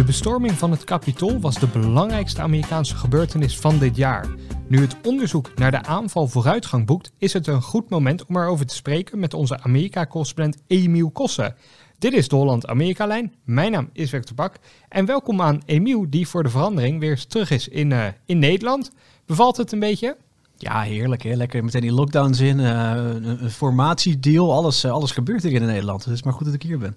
De bestorming van het Capitool was de belangrijkste Amerikaanse gebeurtenis van dit jaar. Nu het onderzoek naar de aanval vooruitgang boekt, is het een goed moment om erover te spreken met onze Amerika-correspondent Emiel Kossen. Dit is de Holland-Amerika-lijn. Mijn naam is Victor Bak. En welkom aan Emiel, die voor de verandering weer terug is in, uh, in Nederland. Bevalt het een beetje? Ja, heerlijk. Hè? Lekker meteen die lockdowns in, uh, een, formatiedeal. Alles, uh, alles gebeurt hier in Nederland. Het is maar goed dat ik hier ben.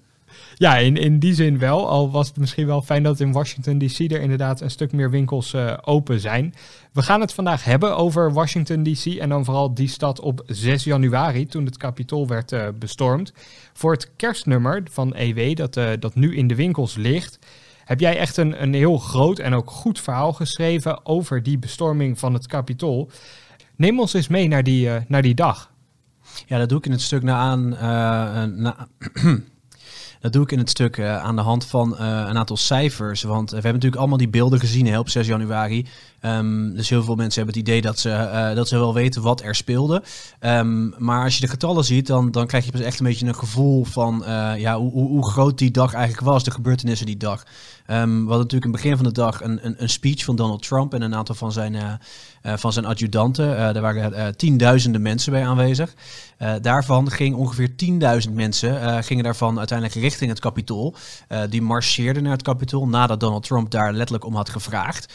Ja, in, in die zin wel. Al was het misschien wel fijn dat in Washington DC er inderdaad een stuk meer winkels uh, open zijn. We gaan het vandaag hebben over Washington DC en dan vooral die stad op 6 januari toen het kapitool werd uh, bestormd. Voor het kerstnummer van EW dat, uh, dat nu in de winkels ligt, heb jij echt een, een heel groot en ook goed verhaal geschreven over die bestorming van het kapitool. Neem ons eens mee naar die, naar die dag. Ja, dat doe ik in het stuk na aan. Na Dat doe ik in het stuk uh, aan de hand van uh, een aantal cijfers. Want uh, we hebben natuurlijk allemaal die beelden gezien hè, op 6 januari. Um, dus heel veel mensen hebben het idee dat ze, dat ze wel weten wat er speelde. Um, maar als je de getallen ziet, dan, dan krijg je pas echt een beetje een gevoel van ja, hoe, hoe, groot die dag eigenlijk was, de gebeurtenissen die dag. Um, we hadden natuurlijk in het begin van de dag een, een, een speech van Donald Trump en een aantal van zijn, uh, van zijn adjudanten. Er waren tienduizenden mensen bij aanwezig. daarvan ging ongeveer tienduizend mensen gingen daarvan uiteindelijk richting het Capitool. die marcheerden naar het Capitool nadat Donald Trump daar letterlijk om had gevraagd.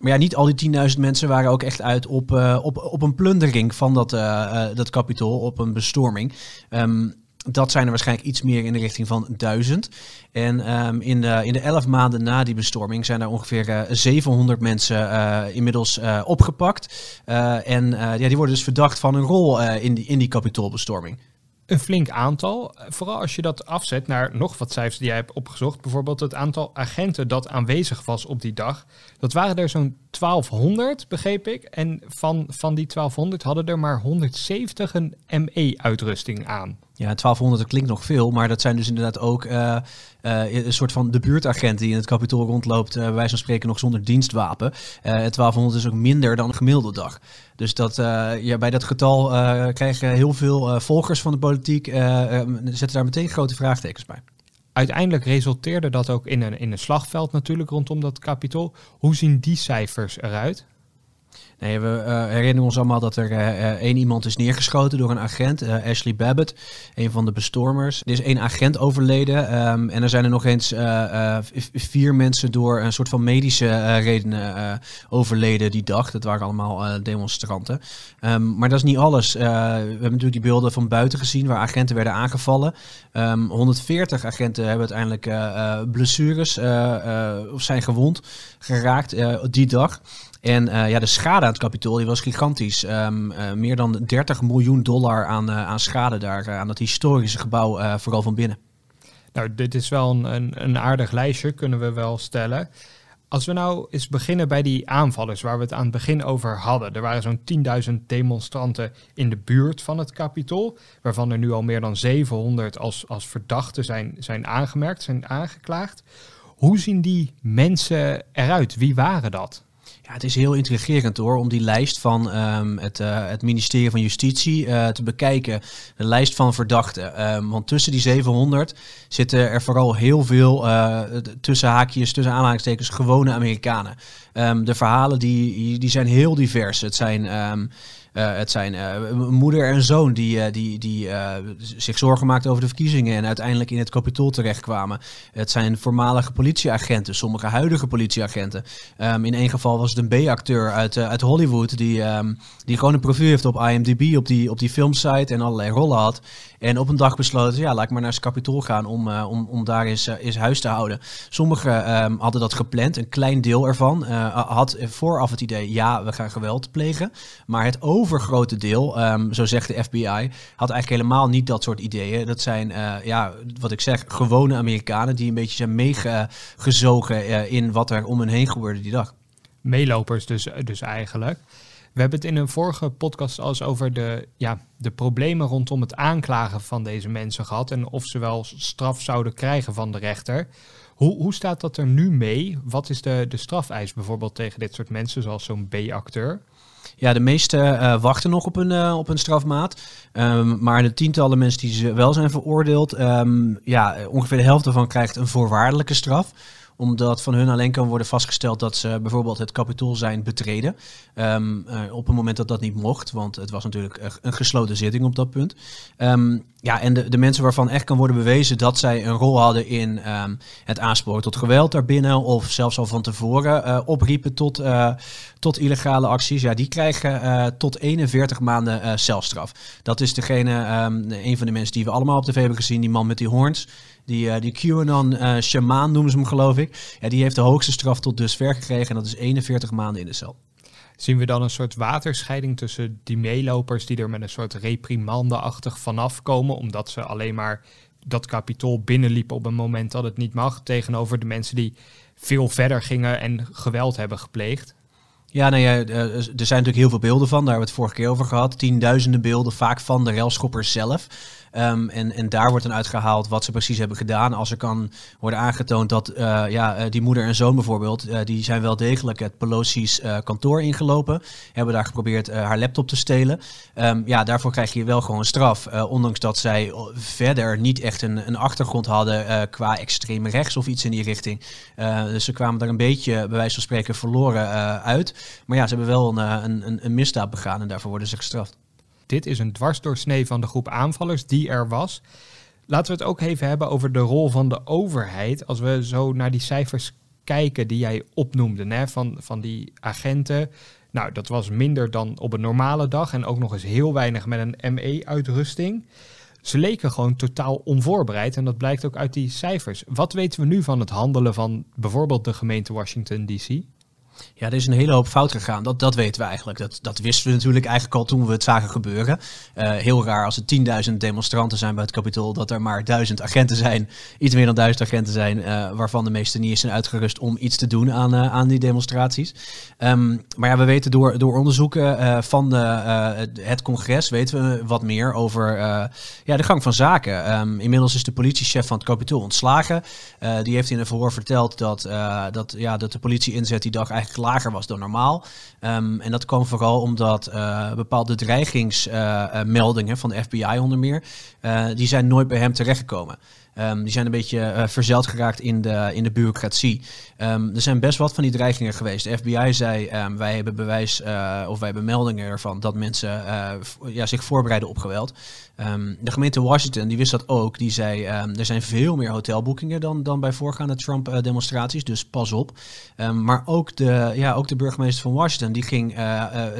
Maar ja, niet al die 10.000 mensen waren ook echt uit op, op, op een plundering van dat, dat kapitool, op een bestorming. Um, dat zijn er waarschijnlijk iets meer in de richting van 1000. En um, in, de, in de elf maanden na die bestorming zijn er ongeveer uh, 700 mensen inmiddels opgepakt. en ja, die worden dus verdacht van een rol in die, in die kapitoolbestorming. Een flink aantal. Vooral als je dat afzet naar nog wat cijfers die jij hebt opgezocht. Bijvoorbeeld het aantal agenten dat aanwezig was op die dag. Dat waren er zo'n 1200, begreep ik. En van, van die 1200 hadden er maar 170 een ME-uitrusting aan. Ja, 1200 dat klinkt nog veel, maar dat zijn dus inderdaad ook uh, uh, een soort van de buurtagent die in het kapitool rondloopt, uh, wij van spreken nog zonder dienstwapen. 1200 is ook minder dan een gemiddelde dag. Dus dat, ja, bij dat getal krijgen heel veel volgers van de politiek, zetten daar meteen grote vraagtekens bij. Uiteindelijk resulteerde dat ook in een, in een slagveld natuurlijk rondom dat kapitool. Hoe zien die cijfers eruit? Nee, we uh, herinneren ons allemaal dat er uh, één iemand is neergeschoten door een agent, Ashley Babbitt, een van de bestormers. Er is één agent overleden um, en er zijn er nog eens vier mensen door een soort van medische redenen overleden die dag. Dat waren allemaal demonstranten. Um, maar dat is niet alles. we hebben natuurlijk die beelden van buiten gezien waar agenten werden aangevallen. Um, ehm, 140 agenten hebben uiteindelijk blessures of zijn gewond geraakt die dag. En uh, ja, de schade aan het kapitool die was gigantisch. Um, uh, meer dan 30 miljoen dollar aan, uh, aan schade daar aan dat historische gebouw, vooral van binnen. Nou, dit is wel een, een, een, aardig lijstje, kunnen we wel stellen. Als we nou eens beginnen bij die aanvallers waar we het aan het begin over hadden. Er waren zo'n 10.000 demonstranten in de buurt van het kapitool, waarvan er nu al meer dan 700 als, als verdachten zijn, zijn aangemerkt, zijn aangeklaagd. Hoe zien die mensen eruit? Wie waren dat? Ja, het is heel intrigerend hoor, om die lijst van um, het, uh, het ministerie van Justitie uh, te bekijken. De lijst van verdachten. Um, want tussen die 700 zitten er vooral heel veel uh, tussen haakjes, tussen aanhalingstekens, gewone Amerikanen. Um, de verhalen die, die zijn heel divers. Het zijn het zijn uh, moeder en zoon die, uh, die, die zich zorgen maakten over de verkiezingen en uiteindelijk in het kapitool terechtkwamen. Het zijn voormalige politieagenten, sommige huidige politieagenten. Um, in één geval was het een B-acteur uit, uit Hollywood die, um, die gewoon een profiel heeft op IMDb, op die, op die filmsite en allerlei rollen had. En op een dag besloten, ja, laat ik maar naar het kapitool gaan om, om, om daar eens, eens huis te houden. Sommigen um, hadden dat gepland, een klein deel ervan had vooraf het idee, ja, we gaan geweld plegen. Maar het over overgrote deel, ehm, zo zegt de FBI, had eigenlijk helemaal niet dat soort ideeën. Dat zijn, eh, ja, wat ik zeg, gewone Amerikanen die een beetje zijn meegezogen uh, in wat er om hen heen gebeurde die dag. Meelopers dus, dus eigenlijk. We hebben het in een vorige podcast al eens over de, ja, de problemen rondom het aanklagen van deze mensen gehad en of ze wel straf zouden krijgen van de rechter. Hoe, hoe staat dat er nu mee? Wat is de, de strafeis bijvoorbeeld tegen dit soort mensen, zoals zo'n B-acteur? Ja, de meeste uh, wachten nog op een, uh, op een strafmaat. Um, maar de tientallen mensen die wel zijn veroordeeld, um, ja, ongeveer de helft ervan krijgt een voorwaardelijke straf omdat van hun alleen kan worden vastgesteld dat ze bijvoorbeeld het kapitool zijn betreden. Um, uh, op het moment dat dat niet mocht, want het was natuurlijk een gesloten zitting op dat punt. Um, ja, en de, de mensen waarvan echt kan worden bewezen dat zij een rol hadden in um, het aansporen tot geweld daarbinnen, of zelfs al van tevoren uh, opriepen tot, uh, tot illegale acties, ja, die krijgen tot 41 maanden celstraf. Dat is degene, een van de mensen die we allemaal op tv hebben gezien, die man met die hoorns. Die, uh, die QAnon uh, shamaan noemen ze hem geloof ik. Ja, die heeft de hoogste straf tot dusver gekregen en dat is 41 maanden in de cel. Zien we dan een soort waterscheiding tussen die meelopers die er met een soort reprimande-achtig vanaf komen, omdat ze alleen maar dat kapitool binnenliepen op een moment dat het niet mag, tegenover de mensen die veel verder gingen en geweld hebben gepleegd? Ja, nou ja, er zijn natuurlijk heel veel beelden van. Daar hebben we het vorige keer over gehad. Tienduizenden beelden, vaak van de railschoppers zelf. Um, en, en daar wordt dan uitgehaald wat ze precies hebben gedaan. Als er kan worden aangetoond dat uh, ja, die moeder en zoon bijvoorbeeld, uh, die zijn wel degelijk het Pelosi's kantoor ingelopen. Hebben daar geprobeerd haar laptop te stelen. Um, ja, daarvoor krijg je wel gewoon straf. ondanks dat zij verder niet echt een, een achtergrond hadden qua extreem rechts of iets in die richting. dus ze kwamen daar een beetje, bij wijze van spreken, verloren uit. Maar ja, ze hebben wel een, een, een misdaad begaan en daarvoor worden ze gestraft. Dit is een dwarsdoorsnee van de groep aanvallers die er was. Laten we het ook even hebben over de rol van de overheid. Als we zo naar die cijfers kijken die jij opnoemde, hè, van, van die agenten. Nou, dat was minder dan op een normale dag en ook nog eens heel weinig met een ME-uitrusting. Ze leken gewoon totaal onvoorbereid en dat blijkt ook uit die cijfers. Wat weten we nu van het handelen van bijvoorbeeld de gemeente Washington DC? Ja, er is een hele hoop fout gegaan. Dat, dat weten we eigenlijk. Dat, dat wisten we natuurlijk eigenlijk al toen we het zagen gebeuren. Uh, heel raar als er 10.000 demonstranten zijn bij het Capitool, dat er maar duizend agenten zijn, iets meer dan duizend agenten zijn, uh, waarvan de meeste niet eens zijn uitgerust om iets te doen aan, uh, aan die demonstraties. Um, maar ja, we weten door, door onderzoeken van het congres, weten we wat meer over ja, de gang van zaken. Um, inmiddels is de politiechef van het Capitool ontslagen. die heeft in een verhoor verteld dat, dat, ja, dat de politie inzet die dag eigenlijk lager was dan normaal. Um, en dat kwam vooral omdat uh, bepaalde dreigingsmeldingen uh, van de FBI onder meer, die zijn nooit bij hem terechtgekomen. Um, die zijn een beetje uh, verzeld geraakt in de, in de bureaucratie. Um, er zijn best wat van die dreigingen geweest. De FBI zei, um, wij hebben bewijs uh, of wij hebben meldingen ervan dat mensen uh, ja, zich voorbereiden op geweld. de gemeente Washington, die wist dat ook. Die zei, er zijn veel meer hotelboekingen dan, dan bij voorgaande Trump-demonstraties, dus pas op. maar ook de, ja, ook de burgemeester van Washington, die ging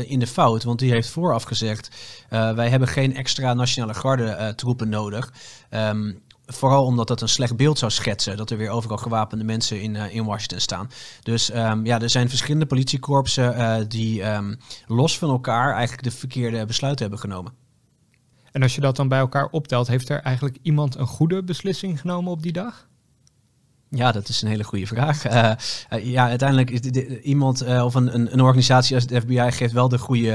in de fout, want die heeft vooraf gezegd, wij hebben geen extra nationale garde troepen nodig. Um, Vooral omdat dat een slecht beeld zou schetsen. Dat er weer overal gewapende mensen in, uh, in Washington staan. Dus um, ja, er zijn verschillende politiekorpsen uh, die um, los van elkaar eigenlijk de verkeerde besluiten hebben genomen. En als je dat dan bij elkaar optelt, heeft er eigenlijk iemand een goede beslissing genomen op die dag? Ja, dat is een hele goede vraag. Uh, uh, ja, uiteindelijk is iemand uh, of een, een, een, organisatie als het FBI geeft wel de goede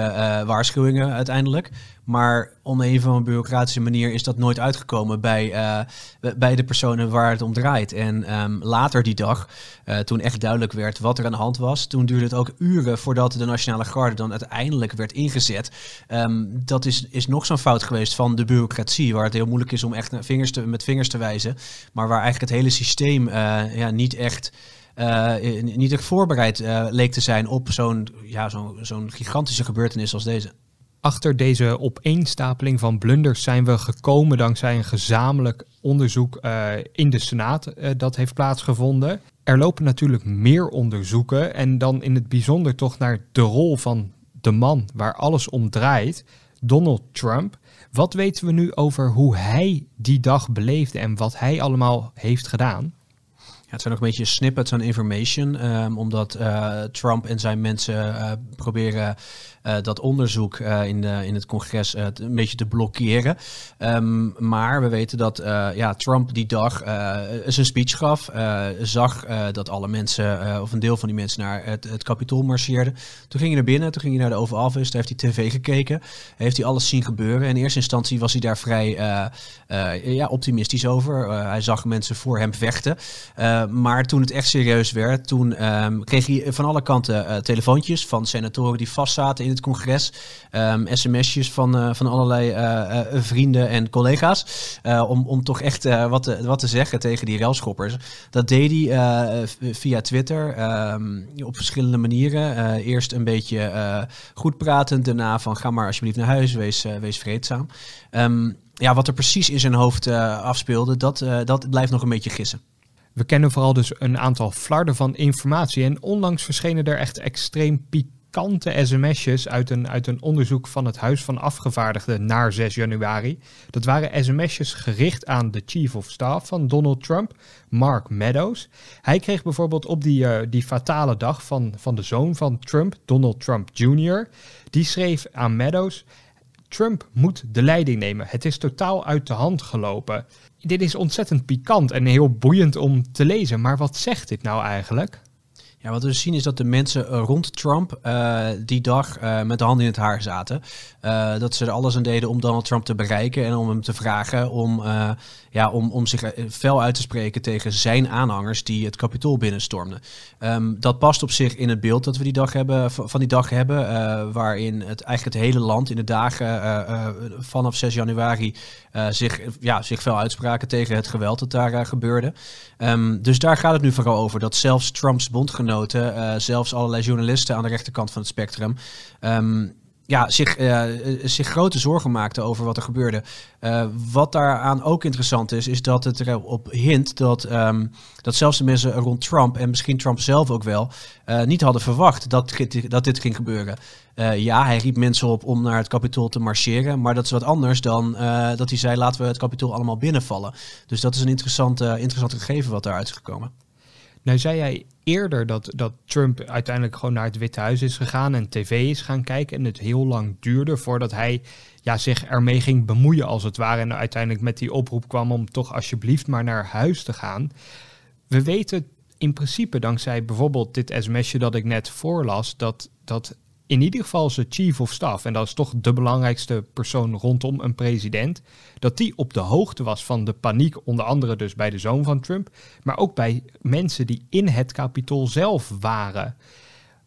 waarschuwingen uiteindelijk. Maar op een of andere bureaucratische manier is dat nooit uitgekomen bij, uh, bij de personen waar het om draait. En um, later die dag, uh, toen echt duidelijk werd wat er aan de hand was, toen duurde het ook uren voordat de Nationale Garde dan uiteindelijk werd ingezet. Um, dat is, is nog zo'n fout geweest van de bureaucratie, waar het heel moeilijk is om echt vingers te, met vingers te wijzen. Maar waar eigenlijk het hele systeem uh, ja, niet echt. Niet echt voorbereid leek te zijn op zo'n ja, zo'n zo'n gigantische gebeurtenis als deze. Achter deze opeenstapeling van blunders zijn we gekomen dankzij een gezamenlijk onderzoek uh, in de Senaat uh, dat heeft plaatsgevonden. Er lopen natuurlijk meer onderzoeken en dan in het bijzonder toch naar de rol van de man waar alles om draait, Donald Trump. Wat weten we nu over hoe hij die dag beleefde en wat hij allemaal heeft gedaan? Het zijn nog een beetje snippets aan information, ehm, omdat uh, Trump en zijn mensen uh, proberen uh, dat onderzoek in, de, in het congres een beetje te blokkeren. Um, maar we weten dat ja, Trump die dag zijn speech gaf, zag dat alle mensen, of een deel van die mensen, naar het, het kapitool marcheerden. Toen ging hij naar binnen, toen ging hij naar de Oval Office, daar heeft hij tv gekeken, heeft hij alles zien gebeuren. In eerste instantie was hij daar vrij ja, optimistisch over. hij zag mensen voor hem vechten. Uh, maar toen het echt serieus werd, toen um, kreeg hij van alle kanten uh, telefoontjes van senatoren die vastzaten in het congres. Um, sms'jes van, uh, van allerlei vrienden en collega's. om, om toch echt wat, te, wat te zeggen tegen die railschoppers. Dat deed hij via Twitter um, op verschillende manieren. eerst een beetje goed pratend, daarna van ga maar alsjeblieft naar huis, wees, wees vreedzaam. ja, wat er precies in zijn hoofd afspeelde, dat, dat blijft nog een beetje gissen. We kennen vooral dus een aantal flarden van informatie. En onlangs verschenen er echt extreem pikante sms'jes uit een, uit een onderzoek van het Huis van Afgevaardigden naar 6 januari. Dat waren sms'jes gericht aan de Chief of Staff van Donald Trump, Mark Meadows. Hij kreeg bijvoorbeeld op die, uh, die fatale dag van, van de zoon van Trump, Donald Trump Jr., die schreef aan Meadows. Trump moet de leiding nemen. Het is totaal uit de hand gelopen dit is ontzettend pikant en heel boeiend om te lezen. Maar wat zegt dit nou eigenlijk? Ja, wat we zien is dat de mensen eh, rond Trump uh, die dag uh, met de handen in het haar zaten. Dat ze er alles aan deden om Donald Trump te bereiken en om hem te vragen om, ja, om, om zich fel uit te spreken tegen zijn aanhangers die het kapitool binnenstormden. Um, dat past op zich in het beeld dat we die dag hebben, van die dag hebben, waarin het eigenlijk het hele land in de dagen vanaf 6 januari zich, ja, zich fel uitspraken tegen het geweld dat daar gebeurde. Um, dus daar gaat het nu vooral over dat zelfs Trumps bondgenoten zelfs allerlei journalisten aan de rechterkant van het spectrum, um, ja, zich, uh, zich grote zorgen maakten over wat er gebeurde. Uh, wat daaraan ook interessant is, is dat het erop hint dat, um, dat zelfs de mensen rond Trump en misschien Trump zelf ook wel niet hadden verwacht dat, dat dit ging gebeuren. ja, hij riep mensen op om naar het kapitool te marcheren, maar dat is wat anders dan dat hij zei laten we het kapitool allemaal binnenvallen. Dus dat is een interessant, interessant gegeven wat daaruit is gekomen. Nou zei jij eerder dat, dat Trump uiteindelijk gewoon naar het Witte Huis is gegaan en tv is gaan kijken. En het heel lang duurde voordat hij ja, zich ermee ging bemoeien als het ware. En uiteindelijk met die oproep kwam om toch alsjeblieft maar naar huis te gaan. We weten in principe dankzij bijvoorbeeld dit sms'je dat ik net voorlas, dat, dat in ieder geval zijn chief of staff, en dat is toch de belangrijkste persoon rondom een president, dat die op de hoogte was van de paniek, onder andere dus bij de zoon van Trump, maar ook bij mensen die in het kapitool zelf waren.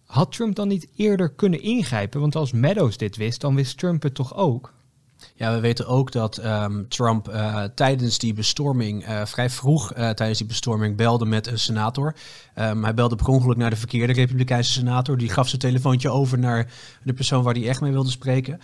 Had Trump dan niet eerder kunnen ingrijpen? Want als Meadows dit wist, dan wist Trump het toch ook? Ja, we weten ook dat um, Trump uh, tijdens die bestorming, uh, vrij vroeg uh, tijdens die bestorming, belde met een senator. Um, hij belde per ongeluk naar de verkeerde Republikeinse senator. Die gaf zijn telefoontje over naar de persoon waar hij echt mee wilde spreken.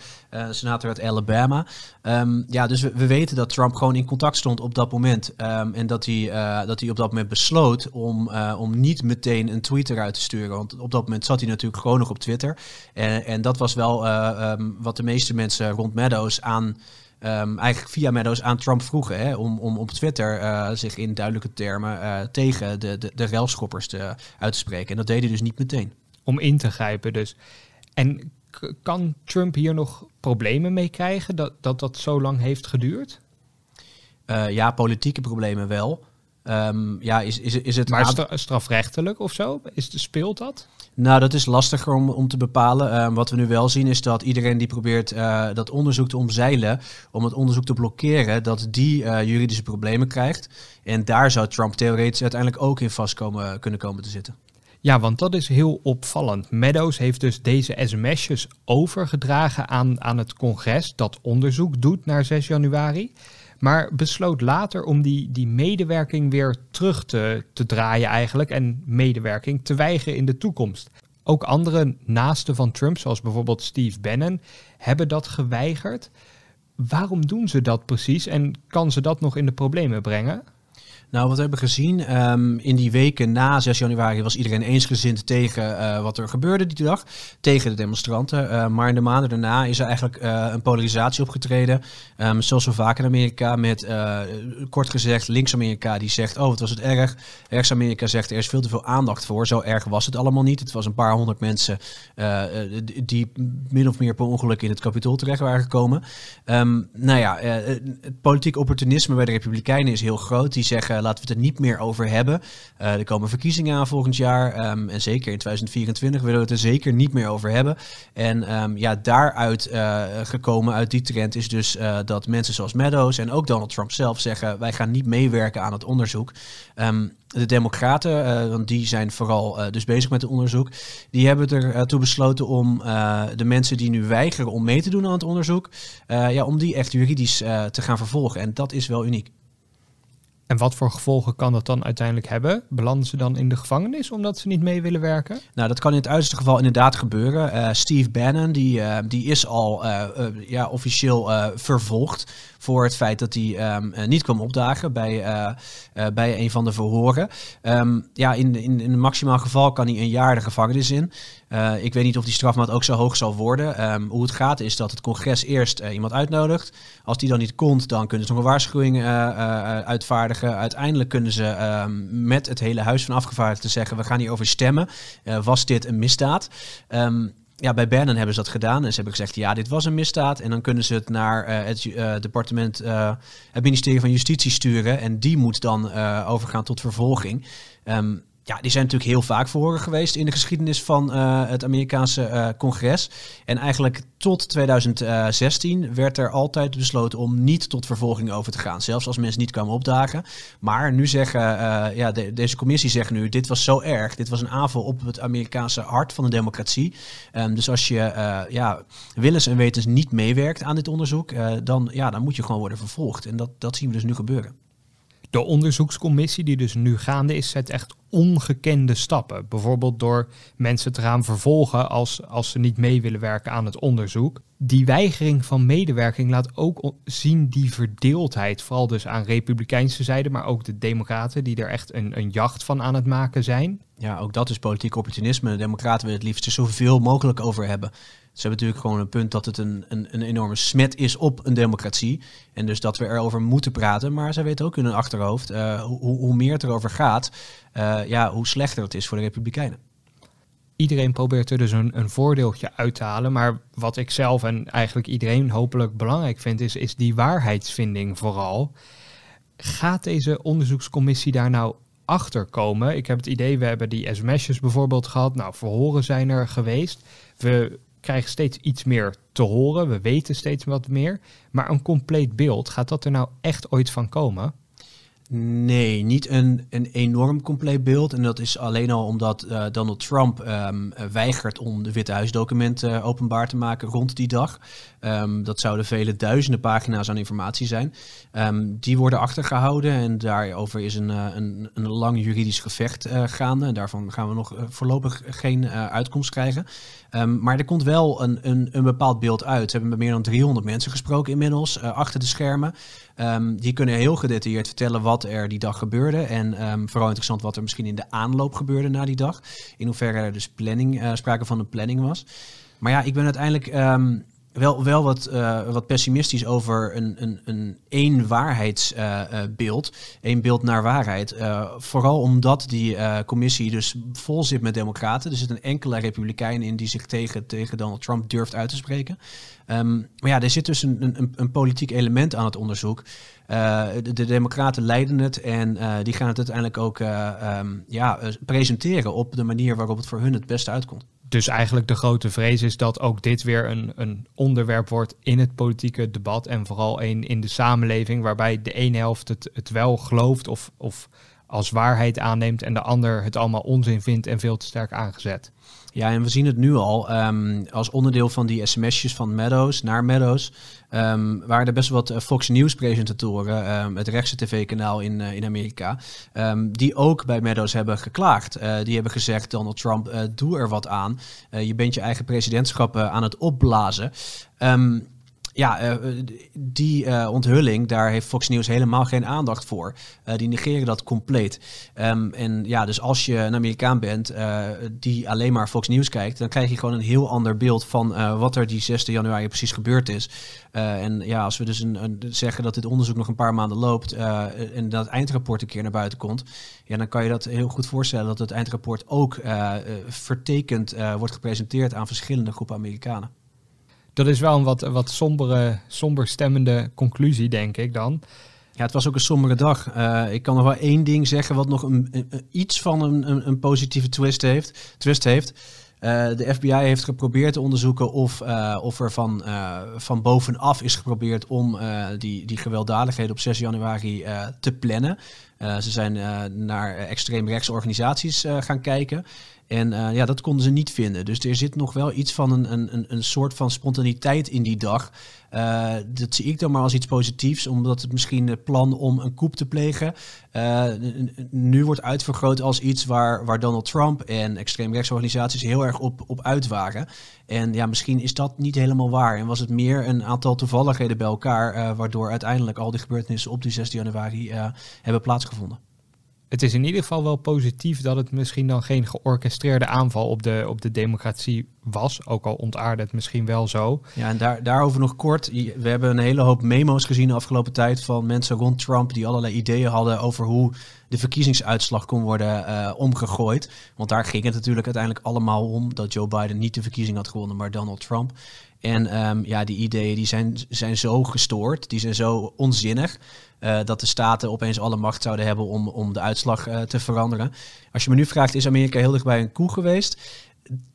senator uit Alabama. Um, ja, dus we, we, weten dat Trump gewoon in contact stond op dat moment. en dat hij, dat hij op dat moment besloot om, om niet meteen een tweet eruit te sturen. Want op dat moment zat hij natuurlijk gewoon nog op Twitter. En, en dat was wel wat de meeste mensen rond Meadows aan, um, eigenlijk via Meadows aan Trump vroegen. Hè, om, om op Twitter uh, zich in duidelijke termen uh, tegen de, de, de relschoppers te, uit te spreken. En dat deed hij dus niet meteen. Om in te grijpen dus. En kan Trump hier nog problemen mee krijgen dat dat, dat zo lang heeft geduurd? Uh, ja, politieke problemen wel. Um, ja, is, is, is het maar strafrechtelijk of zo? Is, speelt dat? Nou, dat is lastiger om, om te bepalen. Uh, wat we nu wel zien is dat iedereen die probeert uh, dat onderzoek te omzeilen, om het onderzoek te blokkeren, dat die uh, juridische problemen krijgt. En daar zou Trump theoretisch uiteindelijk ook in vast komen, kunnen komen te zitten. Ja, want dat is heel opvallend. Meadows heeft dus deze sms'jes overgedragen aan, aan het congres dat onderzoek doet naar 6 januari maar besloot later om die, die medewerking weer terug te, te draaien eigenlijk en medewerking te weigeren in de toekomst. Ook andere naasten van Trump, zoals bijvoorbeeld Steve Bannon, hebben dat geweigerd. Waarom doen ze dat precies en kan ze dat nog in de problemen brengen? Nou, wat we hebben gezien ehm, in die weken na 6 januari was iedereen eensgezind tegen uh, wat er gebeurde die dag, tegen de demonstranten. Uh, maar in de maanden daarna is er eigenlijk uh, een polarisatie opgetreden, um, zoals zo vaak in Amerika, met kort gezegd links-Amerika die zegt, oh wat was het erg. Rechts-Amerika zegt, er is veel te veel aandacht voor. Zo erg was het allemaal niet. Het was een paar honderd mensen die min of meer per ongeluk in het kapitool terecht waren gekomen. Um, nou ja, het politiek opportunisme bij de Republikeinen is heel groot. Die zeggen eh, laten we het er niet meer over hebben. Uh, er komen verkiezingen aan volgend jaar. Um, en zeker in 2024 willen we het er zeker niet meer over hebben. En um, ja, daaruit uh, gekomen uit die trend is dus dat mensen zoals Meadows en ook Donald Trump zelf zeggen: wij gaan niet meewerken aan het onderzoek. Um, de Democraten, want die zijn vooral dus bezig met het onderzoek, die hebben ertoe besloten om de mensen die nu weigeren om mee te doen aan het onderzoek, ja, om die echt juridisch te gaan vervolgen. En dat is wel uniek. En wat voor gevolgen kan dat dan uiteindelijk hebben? Belanden ze dan in de gevangenis omdat ze niet mee willen werken? Nou, dat kan in het uiterste geval inderdaad gebeuren. Uh, Steve Bannon, die, uh, die is al uh, ja, officieel vervolgd voor het feit dat hij um, niet kwam opdagen bij, bij een van de verhoren. Um, ja, in, in, in een maximaal geval kan hij een jaar de gevangenis in. Uh, ik weet niet of die strafmaat ook zo hoog zal worden. Um, hoe het gaat is dat het congres eerst uh, iemand uitnodigt. Als die dan niet komt, dan kunnen ze nog een waarschuwing uh, uitvaardigen. Uiteindelijk kunnen ze um, met het hele huis van afgevaardigden zeggen: we gaan hierover stemmen. was dit een misdaad? Um, ja, bij Bannon hebben ze dat gedaan. En ze hebben gezegd, ja, dit was een misdaad. En dan kunnen ze het naar het departement, het ministerie van Justitie sturen. En die moet dan overgaan tot vervolging. Um, ja, die zijn natuurlijk heel vaak verhoren geweest in de geschiedenis van uh, het Amerikaanse uh, congres. En eigenlijk tot 2016 werd er altijd besloten om niet tot vervolging over te gaan. Zelfs als mensen niet kwamen opdagen. Maar nu zeggen, uh, ja, de, deze commissie zegt nu, dit was zo erg. Dit was een aanval op het Amerikaanse hart van de democratie. Um, dus als je ja, willens en wetens niet meewerkt aan dit onderzoek, dan, ja, dan moet je gewoon worden vervolgd. En dat, dat zien we dus nu gebeuren. De onderzoekscommissie die dus nu gaande is, zet echt ongekende stappen. Bijvoorbeeld door mensen te gaan vervolgen als, als ze niet mee willen werken aan het onderzoek. Die weigering van medewerking laat ook zien die verdeeldheid. Vooral dus aan republikeinse zijde, maar ook de democraten die er echt een, een jacht van aan het maken zijn. Ja, ook dat is politiek opportunisme. De democraten willen het liefst er zoveel mogelijk over hebben. Ze hebben natuurlijk gewoon een punt dat het een, een, een enorme smet is op een democratie. En dus dat we erover moeten praten. Maar zij weten ook in hun achterhoofd, uh, hoe, hoe meer het erover gaat, uh, ja, hoe slechter het is voor de Republikeinen. Iedereen probeert er dus een, een voordeeltje uit te halen. Maar wat ik zelf en eigenlijk iedereen hopelijk belangrijk vind, is, is die waarheidsvinding vooral. Gaat deze onderzoekscommissie daar nou achter komen? Ik heb het idee, we hebben die sms'jes bijvoorbeeld gehad. Nou, verhoren zijn er geweest. We krijgen steeds iets meer te horen. We weten steeds wat meer. Maar een compleet beeld, gaat dat er nou echt ooit van komen? Nee, niet een, een enorm compleet beeld. En dat is alleen al omdat uh, Donald Trump um, weigert om de Witte Huisdocumenten uh, openbaar te maken rond die dag. Um, dat zouden vele duizenden pagina's aan informatie zijn. Um, die worden achtergehouden en daarover is een, een, een lang juridisch gevecht gaande. En daarvan gaan we nog voorlopig geen uitkomst krijgen. Maar er komt wel een, een, een bepaald beeld uit. We hebben met meer dan 300 mensen gesproken inmiddels achter de schermen. Um, die kunnen heel gedetailleerd vertellen wat er die dag gebeurde. En um, vooral interessant wat er misschien in de aanloop gebeurde na die dag. In hoeverre er dus planning, uh, sprake van een planning was. Maar ja, ik ben uiteindelijk wel, wel wat, uh, wat pessimistisch over een, een, een één waarheidsbeeld. Één beeld naar waarheid. Vooral omdat die commissie dus vol zit met democraten. Er zit een enkele republikein in die zich tegen, tegen Donald Trump durft uit te spreken. Um, maar ja, er zit dus een, een, een politiek element aan het onderzoek. de, de, democraten leiden het en die gaan het uiteindelijk ook um, ja, presenteren op de manier waarop het voor hun het beste uitkomt dus eigenlijk de grote vrees is dat ook dit weer een, een onderwerp wordt in het politieke debat. En vooral een in de samenleving waarbij de ene helft het, het wel gelooft of, of als waarheid aanneemt en de ander het allemaal onzin vindt en veel te sterk aangezet. Ja, en we zien het nu al. Um, als onderdeel van die sms'jes van Meadows naar Meadows... Um, waren er best wel wat eh, Fox News presentatoren, um, het rechtse tv-kanaal in, uh, in Amerika... die ook bij Meadows hebben geklaagd. Uh, die hebben gezegd, Donald Trump, doe er wat aan. je bent je eigen presidentschap aan het opblazen. Ja, eh, die uh, onthulling, daar heeft Fox News helemaal geen aandacht voor. Die negeren dat compleet. Um, en ja, dus als je een Amerikaan bent die alleen maar Fox News kijkt, dan krijg je gewoon een heel ander beeld van wat er die 6 januari precies gebeurd is. en ja, als we dus een, zeggen dat dit onderzoek nog een paar maanden loopt en dat het eindrapport een keer naar buiten komt, ja, dan kan je dat heel goed voorstellen dat het eindrapport ook vertekend wordt gepresenteerd aan verschillende groepen Amerikanen. Dat is wel een wat, wat sombere, somber stemmende conclusie, denk ik dan. Ja, het was ook een sombere dag. Uh, ik kan nog wel één ding zeggen wat nog een, iets van een, een, positieve twist heeft. Twist heeft. Uh, de FBI heeft geprobeerd te onderzoeken of, uh, of er van, van bovenaf is geprobeerd om die, die gewelddadigheden op 6 januari te plannen. ze zijn naar extreemrechtsorganisaties gaan kijken. En uh, ja, dat konden ze niet vinden. Dus er zit nog wel iets van een, een, een soort van spontaniteit in die dag. Uh, dat zie ik dan maar als iets positiefs, omdat het misschien het plan om een coup te plegen uh, nu wordt uitvergroot als iets waar, waar Donald Trump en extreemrechtsorganisaties heel erg op, op uit waren. En ja, misschien is dat niet helemaal waar. En was het meer een aantal toevalligheden bij elkaar, waardoor uiteindelijk al die gebeurtenissen op die 6 januari hebben plaatsgevonden het is in ieder geval wel positief dat het misschien dan geen georchestreerde aanval op de, op de democratie was. Ook al ontaarde het misschien wel zo. Ja, en daar, daarover nog kort. We hebben een hele hoop memo's gezien de afgelopen tijd van mensen rond Trump die allerlei ideeën hadden over hoe de verkiezingsuitslag kon worden uh, omgegooid. Want daar ging het natuurlijk uiteindelijk allemaal om dat Joe Biden niet de verkiezing had gewonnen, maar Donald Trump. En um, ja, die ideeën die zijn, zijn zo gestoord, die zijn zo onzinnig. Uh, dat de staten opeens alle macht zouden hebben om, om de uitslag uh, te veranderen. Als je me nu vraagt, is Amerika heel dicht bij een koe geweest?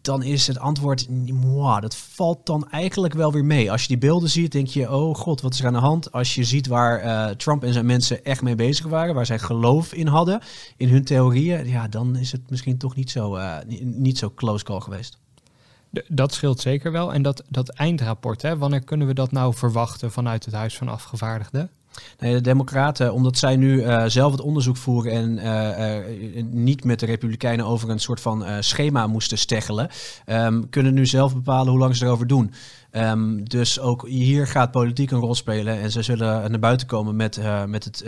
Dan is het antwoord, moi, dat valt dan eigenlijk wel weer mee. Als je die beelden ziet, denk je, oh god, wat is er aan de hand? Als je ziet waar uh, Trump en zijn mensen echt mee bezig waren, waar zij geloof in hadden, in hun theorieën, ja, dan is het misschien toch niet zo, niet zo close call geweest. Dat scheelt zeker wel. En dat, dat eindrapport, hè, wanneer kunnen we dat nou verwachten vanuit het Huis van Afgevaardigden? Nee, de Democraten, omdat zij nu uh, zelf het onderzoek voeren en uh, niet met de Republikeinen over een soort van schema moesten steggelen, um, kunnen nu zelf bepalen hoe lang ze erover doen. Um, dus ook hier gaat politiek een rol spelen en ze zullen naar buiten komen met, met het,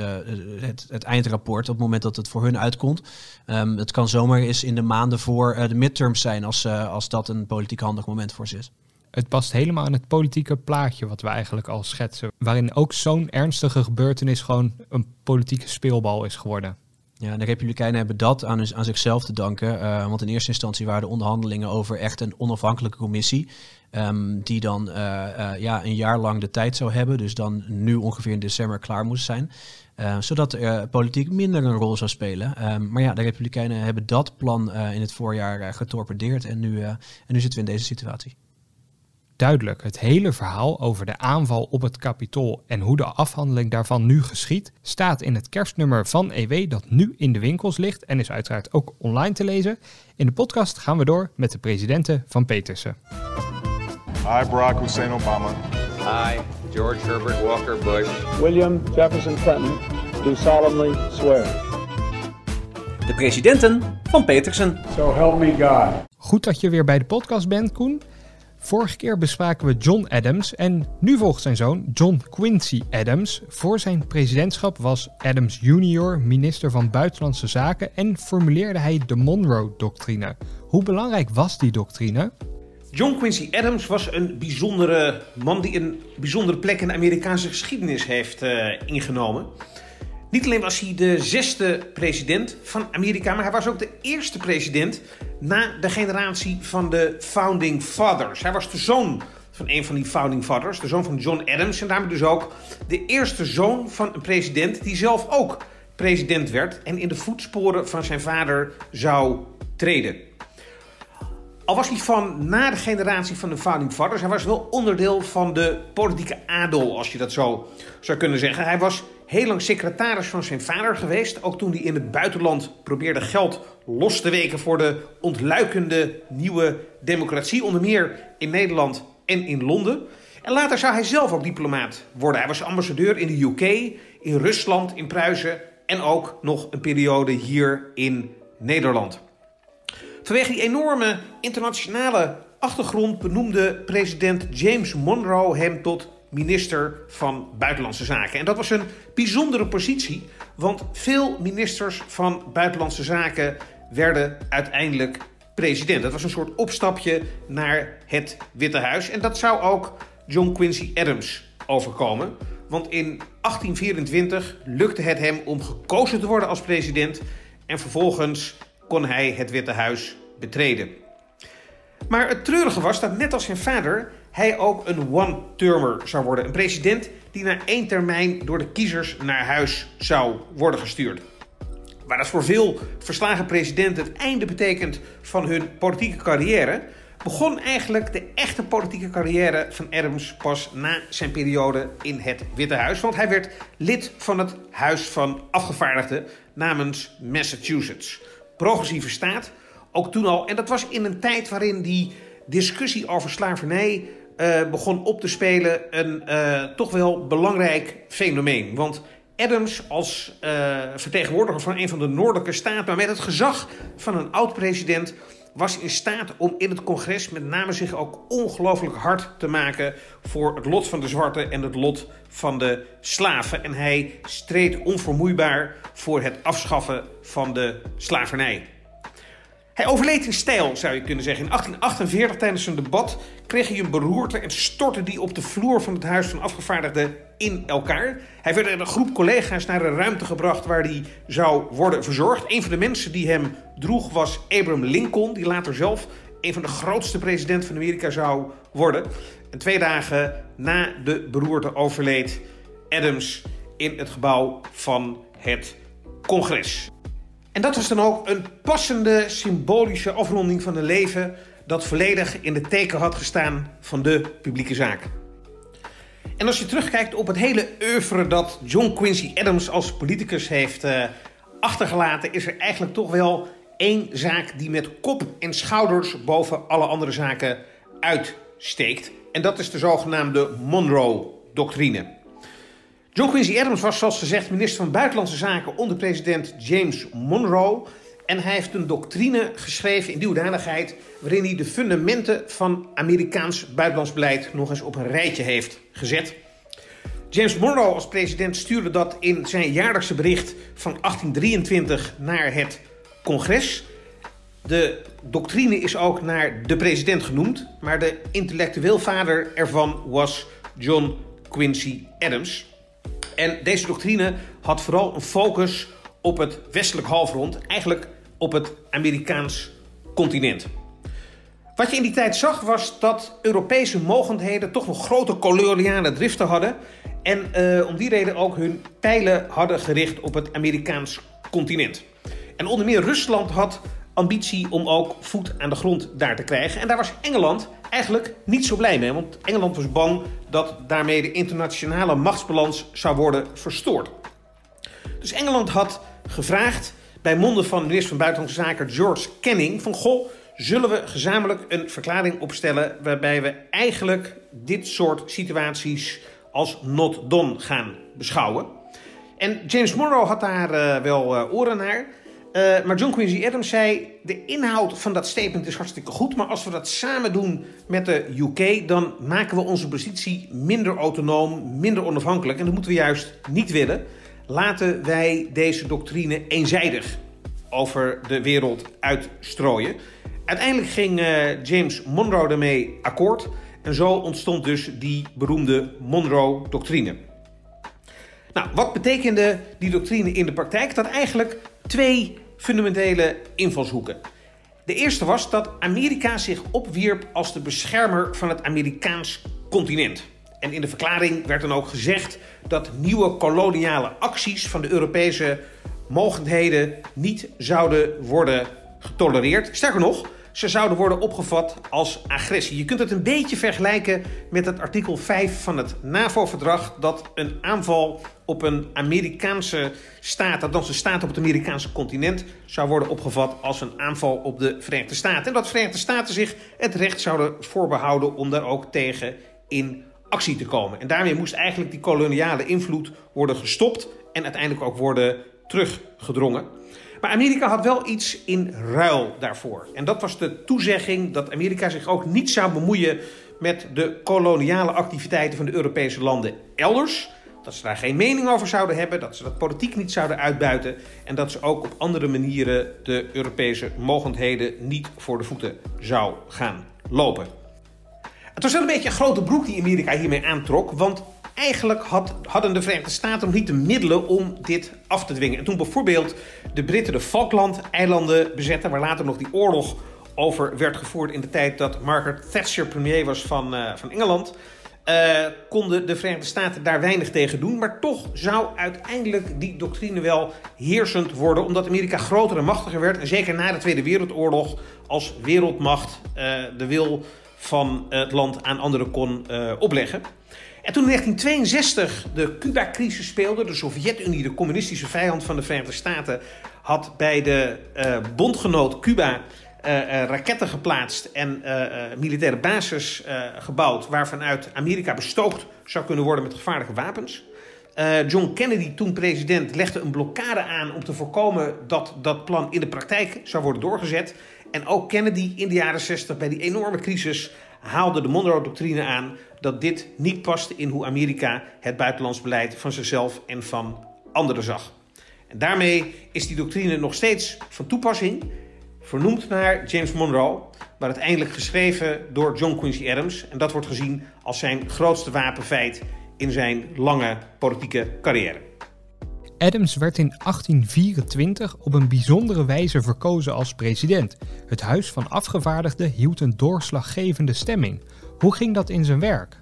het, het, eindrapport op het moment dat het voor hun uitkomt. Um, het kan zomaar eens in de maanden voor de midterms zijn als, als dat een politiek handig moment voor ze is. Het past helemaal in het politieke plaatje wat we eigenlijk al schetsen. Waarin ook zo'n ernstige gebeurtenis gewoon een politieke speelbal is geworden. Ja, de Republikeinen hebben dat aan, aan zichzelf te danken. Uh, want in eerste instantie waren de onderhandelingen over echt een onafhankelijke commissie. Um, die dan uh, uh, ja, een jaar lang de tijd zou hebben. Dus dan nu ongeveer in december klaar moest zijn. zodat politiek minder een rol zou spelen. Um, maar ja, de Republikeinen hebben dat plan in het voorjaar getorpedeerd. En nu, en nu zitten we in deze situatie duidelijk. Het hele verhaal over de aanval op het kapitool en hoe de afhandeling daarvan nu geschiet, staat in het kerstnummer van EW dat nu in de winkels ligt en is uiteraard ook online te lezen. In de podcast gaan we door met de presidenten van Petersen. Hi Barack Hussein Obama. Hi George Herbert Walker Bush. William Jefferson Clinton. Do solemnly swear. De presidenten van Petersen. So help me God. Goed dat je weer bij de podcast bent, Koen. Vorige keer bespraken we John Adams en nu volgt zijn zoon John Quincy Adams. Voor zijn presidentschap was Adams junior minister van Buitenlandse Zaken en formuleerde hij de Monroe-doctrine. Hoe belangrijk was die doctrine? John Quincy Adams was een bijzondere man die een bijzondere plek in de Amerikaanse geschiedenis heeft uh, ingenomen. Niet alleen was hij de zesde president van Amerika, maar hij was ook de eerste president na de generatie van de Founding Fathers. Hij was de zoon van een van die Founding Fathers, de zoon van John Adams. En daarmee dus ook de eerste zoon van een president die zelf ook president werd en in de voetsporen van zijn vader zou treden. Al was hij van na de generatie van de Founding Fathers, hij was wel onderdeel van de politieke adel, als je dat zo zou kunnen zeggen. Hij was heel lang secretaris van zijn vader geweest. Ook toen hij in het buitenland probeerde geld los te weken voor de ontluikende nieuwe democratie. Onder meer in Nederland en in Londen. En later zou hij zelf ook diplomaat worden. Hij was ambassadeur in de UK, in Rusland, in Pruisen en ook nog een periode hier in Nederland. Vanwege die enorme internationale achtergrond benoemde president James Monroe hem tot minister van Buitenlandse Zaken. En dat was een bijzondere positie, want veel ministers van Buitenlandse Zaken werden uiteindelijk president. Dat was een soort opstapje naar het Witte Huis. En dat zou ook John Quincy Adams overkomen. Want in 1824 lukte het hem om gekozen te worden als president. En vervolgens kon hij het Witte Huis betreden. Maar het treurige was dat net als zijn vader hij ook een one-termer zou worden. Een president die na één termijn door de kiezers naar huis zou worden gestuurd. Waar dat voor veel verslagen presidenten het einde betekent van hun politieke carrière, begon eigenlijk de echte politieke carrière van Adams pas na zijn periode in het Witte Huis. Want hij werd lid van het Huis van Afgevaardigden namens Massachusetts. Progressieve staat, ook toen al. En dat was in een tijd waarin die discussie over slavernij uh, begon op te spelen. Een uh, toch wel belangrijk fenomeen. Want Adams als uh, vertegenwoordiger van een van de noordelijke staten, maar met het gezag van een oud-president, was in staat om in het congres met name zich ook ongelooflijk hard te maken voor het lot van de zwarten en het lot van de slaven. En hij streed onvermoeibaar voor het afschaffen van de slavernij. Hij overleed in stijl, zou je kunnen zeggen. In 1848 tijdens een debat kreeg hij een beroerte en stortte die op de vloer van het Huis van Afgevaardigden in elkaar. Hij werd met een groep collega's naar een ruimte gebracht waar hij zou worden verzorgd. Een van de mensen die hem droeg was Abraham Lincoln, die later zelf een van de grootste presidenten van Amerika zou worden. En twee dagen na de beroerte overleed Adams in het gebouw van het congres. En dat was dan ook een passende symbolische afronding van een leven dat volledig in de teken had gestaan van de publieke zaken. En als je terugkijkt op het hele oeuvre dat John Quincy Adams als politicus heeft uh, achtergelaten, is er eigenlijk toch wel één zaak die met kop en schouders boven alle andere zaken uitsteekt. En dat is de zogenaamde Monroe-doctrine. John Quincy Adams was zoals gezegd minister van Buitenlandse Zaken onder president James Monroe. En hij heeft een doctrine geschreven in die hoedanigheid waarin hij de fundamenten van Amerikaans buitenlands beleid nog eens op een rijtje heeft gezet. James Monroe als president stuurde dat in zijn jaarlijkse bericht van 1823 naar het congres. De doctrine is ook naar de president genoemd, maar de intellectueel vader ervan was John Quincy Adams. En deze doctrine had vooral een focus op het westelijk halfrond, eigenlijk op het Amerikaans continent. Wat je in die tijd zag was dat Europese mogendheden toch nog grote koloniale driften hadden. En uh, om die reden ook hun pijlen hadden gericht op het Amerikaans continent. En onder meer Rusland had ambitie om ook voet aan de grond daar te krijgen. En daar was Engeland eigenlijk niet zo blij mee. Want Engeland was bang dat daarmee de internationale machtsbalans zou worden verstoord. Dus Engeland had gevraagd bij monden van minister van Buitenlandse Zaken George Canning van goh, zullen we gezamenlijk een verklaring opstellen waarbij we eigenlijk dit soort situaties als not done gaan beschouwen. En James Monroe had daar uh, wel uh, oren naar. Uh, maar John Quincy Adams zei: de inhoud van dat statement is hartstikke goed, maar als we dat samen doen met de UK, dan maken we onze positie minder autonoom, minder onafhankelijk. En dat moeten we juist niet willen. Laten wij deze doctrine eenzijdig over de wereld uitstrooien. Uiteindelijk ging uh, James Monroe daarmee akkoord. En zo ontstond dus die beroemde Monroe-doctrine. Nou, wat betekende die doctrine in de praktijk? Dat eigenlijk twee fundamentele invalshoeken. De eerste was dat Amerika zich opwierp als de beschermer van het Amerikaans continent. En in de verklaring werd dan ook gezegd dat nieuwe koloniale acties van de Europese mogendheden niet zouden worden getolereerd. Sterker nog, ze zouden worden opgevat als agressie. Je kunt het een beetje vergelijken met het artikel 5 van het NAVO-verdrag... dat een aanval op een Amerikaanse staat, althans een staat op het Amerikaanse continent... zou worden opgevat als een aanval op de Verenigde Staten. En dat de Verenigde Staten zich het recht zouden voorbehouden om daar ook tegen in actie te komen. En daarmee moest eigenlijk die koloniale invloed worden gestopt... en uiteindelijk ook worden teruggedrongen. Maar Amerika had wel iets in ruil daarvoor. En dat was de toezegging dat Amerika zich ook niet zou bemoeien met de koloniale activiteiten van de Europese landen elders. Dat ze daar geen mening over zouden hebben, dat ze dat politiek niet zouden uitbuiten en dat ze ook op andere manieren de Europese mogendheden niet voor de voeten zou gaan lopen. Het was wel een beetje een grote broek die Amerika hiermee aantrok, want eigenlijk had, hadden de Verenigde Staten nog niet de middelen om dit af te dwingen. En toen bijvoorbeeld de Britten de Falkland-eilanden bezetten, waar later nog die oorlog over werd gevoerd in de tijd dat Margaret Thatcher premier was van, uh, van Engeland. Uh, konden de Verenigde Staten daar weinig tegen doen. Maar toch zou uiteindelijk die doctrine wel heersend worden. Omdat Amerika groter en machtiger werd. En zeker na de Tweede Wereldoorlog als wereldmacht uh, de wil van het land aan anderen kon opleggen. En toen in 1962 de Cuba-crisis speelde, de Sovjet-Unie, de communistische vijand van de Verenigde Staten, had bij de bondgenoot Cuba uh, uh, raketten geplaatst en militaire bases gebouwd, waarvanuit Amerika bestookt zou kunnen worden met gevaarlijke wapens. John Kennedy, toen president, legde een blokkade aan om te voorkomen dat dat plan in de praktijk zou worden doorgezet. En ook Kennedy in de jaren 60 bij die enorme crisis haalde de Monroe-doctrine aan dat dit niet paste in hoe Amerika het buitenlands beleid van zichzelf en van anderen zag. En daarmee is die doctrine nog steeds van toepassing vernoemd naar James Monroe, maar uiteindelijk geschreven door John Quincy Adams. En dat wordt gezien als zijn grootste wapenfeit in zijn lange politieke carrière. Adams werd in 1824 op een bijzondere wijze verkozen als president. Het Huis van Afgevaardigden hield een doorslaggevende stemming. Hoe ging dat in zijn werk?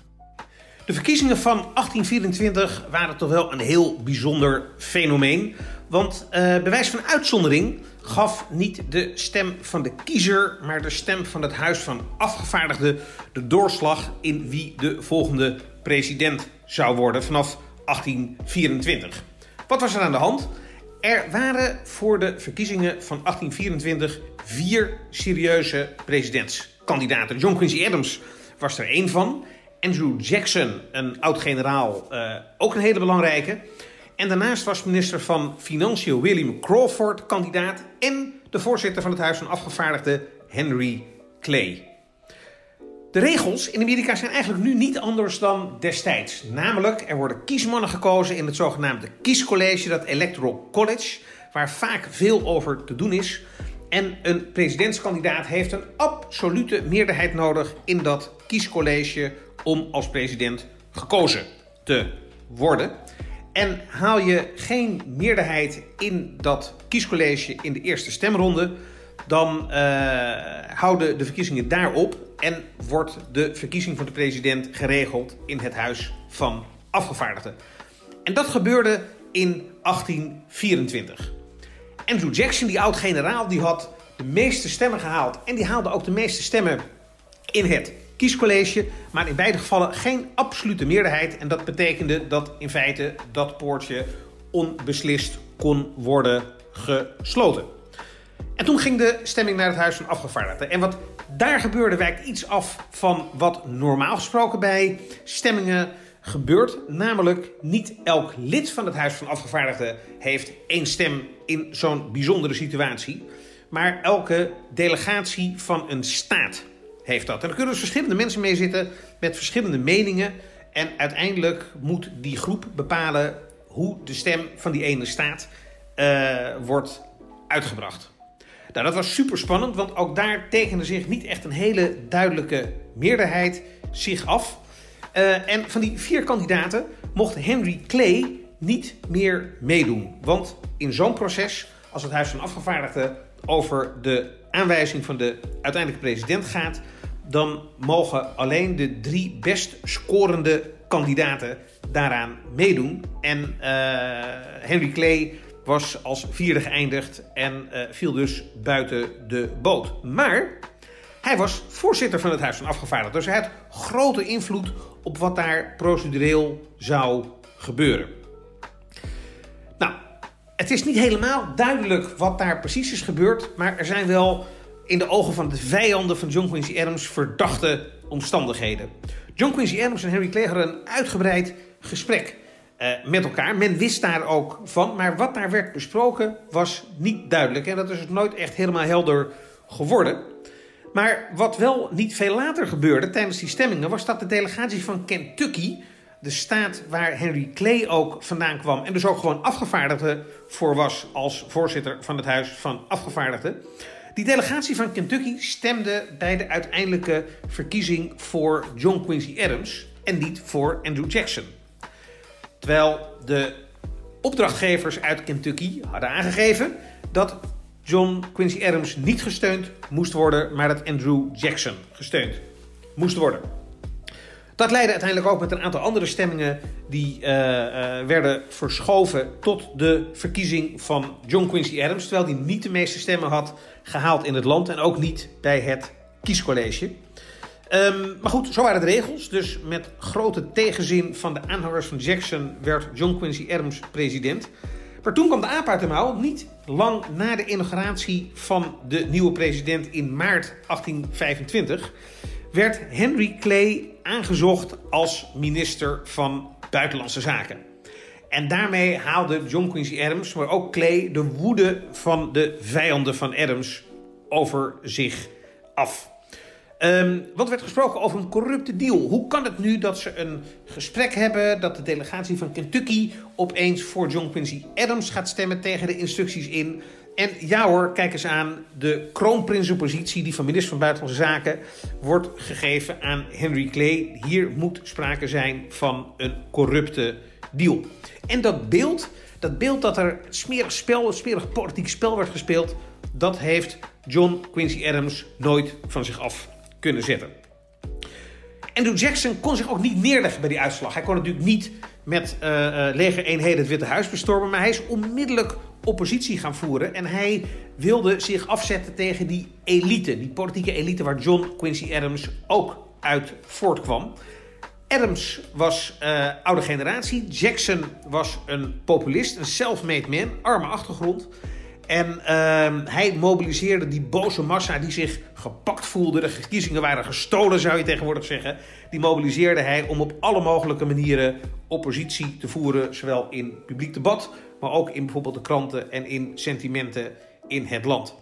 De verkiezingen van 1824 waren toch wel een heel bijzonder fenomeen. Want bij wijze van uitzondering gaf niet de stem van de kiezer, maar de stem van het Huis van Afgevaardigden de doorslag in wie de volgende president zou worden vanaf 1824. Wat was er aan de hand? Er waren voor de verkiezingen van 1824 vier serieuze presidentskandidaten. John Quincy Adams was er één van. Andrew Jackson, een oud-generaal, uh, ook een hele belangrijke. En daarnaast was minister van Financiën William Crawford kandidaat en de voorzitter van het Huis van Afgevaardigden Henry Clay. De regels in Amerika zijn eigenlijk nu niet anders dan destijds. Namelijk, er worden kiesmannen gekozen in het zogenaamde kiescollege, dat Electoral College, waar vaak veel over te doen is. En een presidentskandidaat heeft een absolute meerderheid nodig in dat kiescollege om als president gekozen te worden. En haal je geen meerderheid in dat kiescollege in de eerste stemronde, dan uh, houden de verkiezingen daarop en wordt de verkiezing van de president geregeld in het Huis van Afgevaardigden. En dat gebeurde in 1824. Andrew Jackson, die oud-generaal, die had de meeste stemmen gehaald en die haalde ook de meeste stemmen in het kiescollege, maar in beide gevallen geen absolute meerderheid. En dat betekende dat in feite dat poortje onbeslist kon worden gesloten. En toen ging de stemming naar het Huis van Afgevaardigden. En wat daar gebeurde wijkt iets af van wat normaal gesproken bij stemmingen gebeurt. Namelijk, niet elk lid van het Huis van Afgevaardigden heeft één stem in zo'n bijzondere situatie. Maar elke delegatie van een staat heeft dat. En er kunnen dus verschillende mensen mee zitten met verschillende meningen. En uiteindelijk moet die groep bepalen hoe de stem van die ene staat uh, wordt uitgebracht. Nou, dat was super spannend, want ook daar tekende zich niet echt een hele duidelijke meerderheid zich af. Uh, en van die vier kandidaten mocht Henry Clay niet meer meedoen. Want in zo'n proces, als het Huis van Afgevaardigden over de aanwijzing van de uiteindelijke president gaat, dan mogen alleen de drie best scorende kandidaten daaraan meedoen. En uh, Henry Clay was als vierde geëindigd en uh, viel dus buiten de boot. Maar hij was voorzitter van het Huis van Afgevaardigden, dus hij had grote invloed op wat daar procedureel zou gebeuren. Nou, het is niet helemaal duidelijk wat daar precies is gebeurd, maar er zijn wel in de ogen van de vijanden van John Quincy Adams verdachte omstandigheden. John Quincy Adams en Henry Clay hadden een uitgebreid gesprek uh, met elkaar. Men wist daar ook van, maar wat daar werd besproken was niet duidelijk. En dat is nooit echt helemaal helder geworden. Maar wat wel niet veel later gebeurde tijdens die stemmingen, was dat de delegatie van Kentucky, de staat waar Henry Clay ook vandaan kwam en dus ook gewoon afgevaardigde voor was als voorzitter van het Huis van Afgevaardigden. Die delegatie van Kentucky stemde bij de uiteindelijke verkiezing voor John Quincy Adams en niet voor Andrew Jackson. Terwijl de opdrachtgevers uit Kentucky hadden aangegeven dat John Quincy Adams niet gesteund moest worden, maar dat Andrew Jackson gesteund moest worden. Dat leidde uiteindelijk ook met een aantal andere stemmingen die uh, uh, werden verschoven tot de verkiezing van John Quincy Adams, terwijl hij niet de meeste stemmen had gehaald in het land en ook niet bij het kiescollege. Um, maar goed, zo waren de regels. Dus met grote tegenzin van de aanhangers van Jackson werd John Quincy Adams president. Maar toen kwam de aap uit de mouw, niet lang na de inauguratie van de nieuwe president in maart 1825, werd Henry Clay aangezocht als minister van Buitenlandse Zaken. En daarmee haalde John Quincy Adams, maar ook Clay, de woede van de vijanden van Adams over zich af. Um, wat werd gesproken over een corrupte deal? Hoe kan het nu dat ze een gesprek hebben, dat de delegatie van Kentucky opeens voor John Quincy Adams gaat stemmen tegen de instructies in? En ja hoor, kijk eens aan, de kroonprinsenpositie, die van minister van Buitenlandse Zaken, wordt gegeven aan Henry Clay. Hier moet sprake zijn van een corrupte deal. En dat beeld, dat beeld dat er smerig spel, smerig politiek spel werd gespeeld, dat heeft John Quincy Adams nooit van zich af kunnen zetten. Andrew Jackson kon zich ook niet neerleggen bij die uitslag. Hij kon natuurlijk niet met uh, uh, legereenheden het Witte Huis bestormen, maar hij is onmiddellijk oppositie gaan voeren en hij wilde zich afzetten tegen die elite, die politieke elite waar John Quincy Adams ook uit voortkwam. Adams was uh, oude generatie, Jackson was een populist, een self-made man, arme achtergrond. En uh, hij mobiliseerde die boze massa die zich gepakt voelde. De verkiezingen waren gestolen, zou je tegenwoordig zeggen. Die mobiliseerde hij om op alle mogelijke manieren oppositie te voeren. Zowel in publiek debat, maar ook in bijvoorbeeld de kranten en in sentimenten in het land.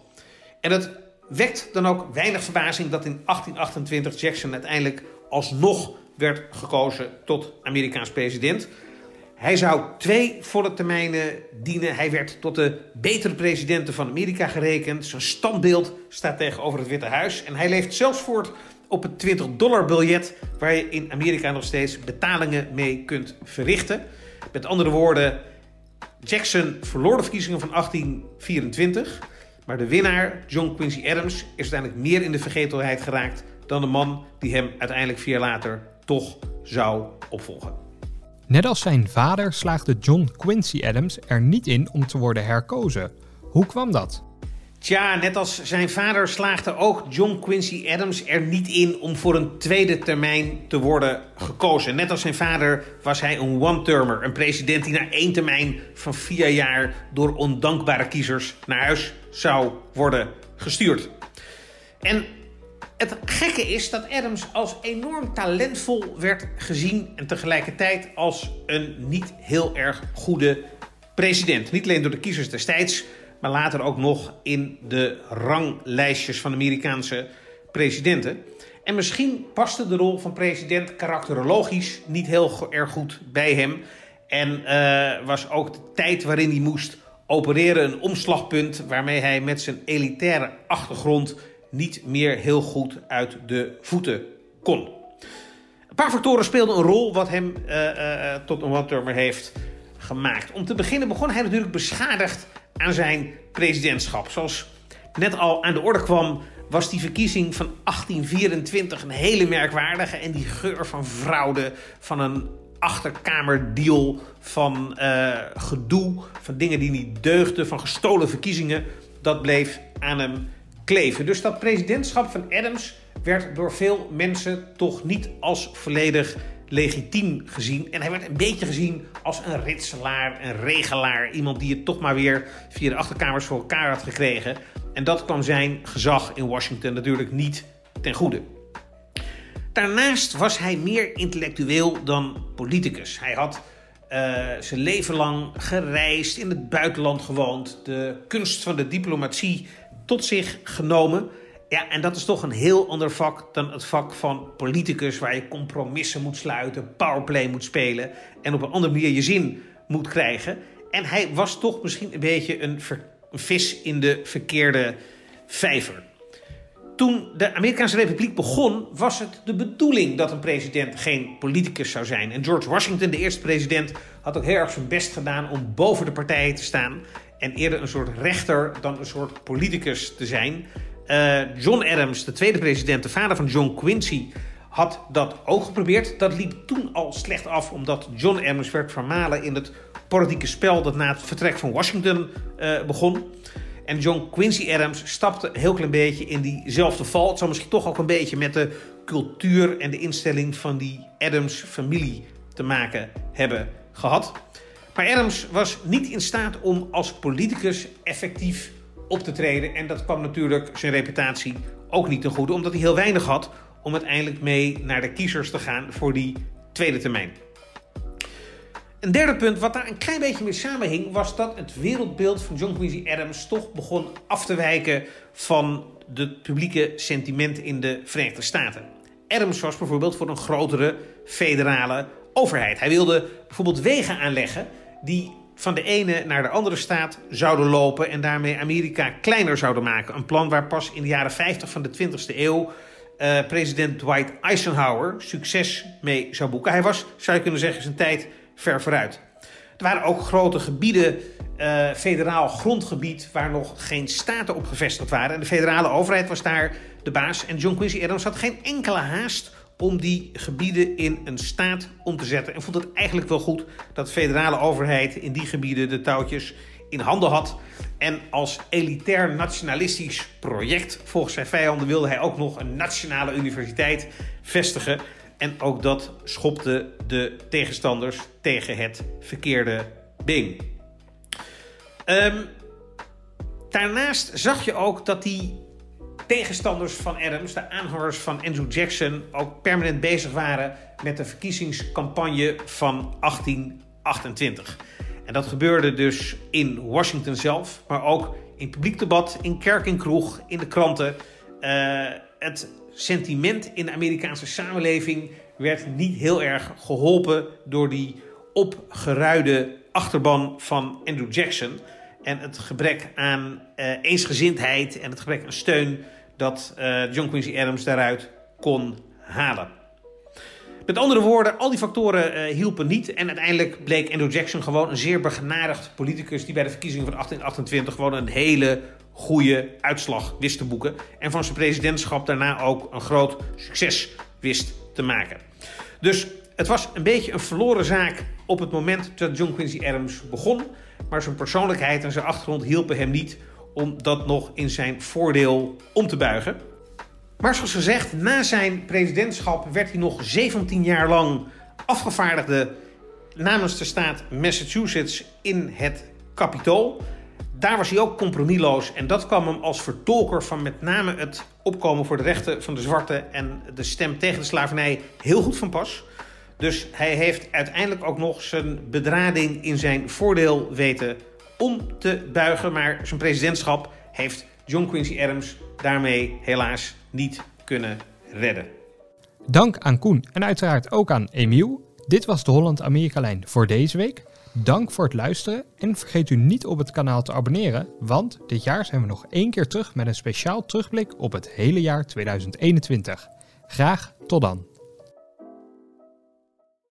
En het wekt dan ook weinig verbazing dat in 1828 Jackson uiteindelijk alsnog werd gekozen tot Amerikaans president. Hij zou twee volle termijnen dienen. Hij werd tot de betere presidenten van Amerika gerekend. Zijn standbeeld staat tegenover het Witte Huis. En hij leeft zelfs voort op het 20 dollar biljet... waar je in Amerika nog steeds betalingen mee kunt verrichten. Met andere woorden, Jackson verloor de verkiezingen van 1824... maar de winnaar, John Quincy Adams, is uiteindelijk meer in de vergetelheid geraakt... dan de man die hem uiteindelijk vier jaar later toch zou opvolgen. Net als zijn vader slaagde John Quincy Adams er niet in om te worden herkozen. Hoe kwam dat? Tja, net als zijn vader slaagde ook John Quincy Adams er niet in om voor een tweede termijn te worden gekozen. Net als zijn vader was hij een one-termer, een president die na één termijn van vier jaar door ondankbare kiezers naar huis zou worden gestuurd. En het gekke is dat Adams als enorm talentvol werd gezien en tegelijkertijd als een niet heel erg goede president. Niet alleen door de kiezers destijds, maar later ook nog in de ranglijstjes van Amerikaanse presidenten. En misschien paste de rol van president karakterologisch niet heel erg goed bij hem. En uh, was ook de tijd waarin hij moest opereren een omslagpunt waarmee hij met zijn elitaire achtergrond niet meer heel goed uit de voeten kon. Een paar factoren speelden een rol wat hem uh, uh, tot een one-termer heeft gemaakt. Om te beginnen begon hij natuurlijk beschadigd aan zijn presidentschap. Zoals net al aan de orde kwam, was die verkiezing van 1824 een hele merkwaardige. En die geur van fraude, van een achterkamerdeal, van gedoe, van dingen die niet deugden, van gestolen verkiezingen, dat bleef aan hem Dus dat presidentschap van Adams werd door veel mensen toch niet als volledig legitiem gezien. En hij werd een beetje gezien als een ritselaar, een regelaar. Iemand die het toch maar weer via de achterkamers voor elkaar had gekregen. En dat kwam zijn gezag in Washington natuurlijk niet ten goede. Daarnaast was hij meer intellectueel dan politicus. Hij had uh, zijn leven lang gereisd, in het buitenland gewoond, de kunst van de diplomatie tot zich genomen. Ja, en dat is toch een heel ander vak dan het vak van politicus, waar je compromissen moet sluiten, powerplay moet spelen en op een andere manier je zin moet krijgen. En hij was toch misschien een beetje een, vis in de verkeerde vijver. Toen de Amerikaanse Republiek begon, was het de bedoeling dat een president geen politicus zou zijn. En George Washington, de eerste president, had ook heel erg zijn best gedaan om boven de partijen te staan. En eerder een soort rechter dan een soort politicus te zijn. Uh, John Adams, de tweede president, de vader van John Quincy, had dat ook geprobeerd. Dat liep toen al slecht af, omdat John Adams werd vermalen in het politieke spel dat na het vertrek van Washington uh, begon. En John Quincy Adams stapte een heel klein beetje in diezelfde val. Het zou misschien toch ook een beetje met de cultuur en de instelling van die Adams-familie te maken hebben gehad. Maar Adams was niet in staat om als politicus effectief op te treden. En dat kwam natuurlijk zijn reputatie ook niet ten goede, omdat hij heel weinig had om uiteindelijk mee naar de kiezers te gaan voor die tweede termijn. Een derde punt wat daar een klein beetje mee samenhing, was dat het wereldbeeld van John Quincy Adams toch begon af te wijken van het publieke sentiment in de Verenigde Staten. Adams was bijvoorbeeld voor een grotere federale overheid. Hij wilde bijvoorbeeld wegen aanleggen die van de ene naar de andere staat zouden lopen en daarmee Amerika kleiner zouden maken. Een plan waar pas in de jaren 50 van de 20e eeuw uh, president Dwight Eisenhower succes mee zou boeken. Hij was, zou je kunnen zeggen, zijn tijd ver vooruit. Er waren ook grote gebieden, uh, federaal grondgebied, waar nog geen staten op gevestigd waren. En de federale overheid was daar de baas. En John Quincy Adams had geen enkele haast om die gebieden in een staat om te zetten. En vond het eigenlijk wel goed dat de federale overheid in die gebieden de touwtjes in handen had. En als elitair nationalistisch project, volgens zijn vijanden, wilde hij ook nog een nationale universiteit vestigen. En ook dat schopte de tegenstanders tegen het verkeerde been. Um, daarnaast zag je ook dat die tegenstanders van Adams, de aanhangers van Andrew Jackson, ook permanent bezig waren met de verkiezingscampagne van 1828. En dat gebeurde dus in Washington zelf, maar ook in publiek debat, in kerk en kroeg, in de kranten. Uh, het sentiment in de Amerikaanse samenleving werd niet heel erg geholpen door die opgeruide achterban van Andrew Jackson. En het gebrek aan uh, eensgezindheid en het gebrek aan steun dat uh, John Quincy Adams daaruit kon halen. Met andere woorden, al die factoren uh, hielpen niet. En uiteindelijk bleek Andrew Jackson gewoon een zeer begenadigd politicus... die bij de verkiezingen van 1828 gewoon een hele goede uitslag wist te boeken. En van zijn presidentschap daarna ook een groot succes wist te maken. Dus het was een beetje een verloren zaak op het moment dat John Quincy Adams begon. Maar zijn persoonlijkheid en zijn achtergrond hielpen hem niet om dat nog in zijn voordeel om te buigen. Maar zoals gezegd, na zijn presidentschap werd hij nog 17 jaar lang afgevaardigde namens de staat Massachusetts in het Capitool. Daar was hij ook compromisloos en dat kwam hem als vertolker van met name het opkomen voor de rechten van de zwarte en de stem tegen de slavernij heel goed van pas. Dus hij heeft uiteindelijk ook nog zijn bedrading in zijn voordeel weten om te buigen. Maar zijn presidentschap heeft John Quincy Adams daarmee helaas niet kunnen redden. Dank aan Koen en uiteraard ook aan Emiel. Dit was de Holland-Amerika-lijn voor deze week. Dank voor het luisteren en vergeet u niet op het kanaal te abonneren, want dit jaar zijn we nog één keer terug met een speciaal terugblik op het hele jaar 2021. Graag tot dan.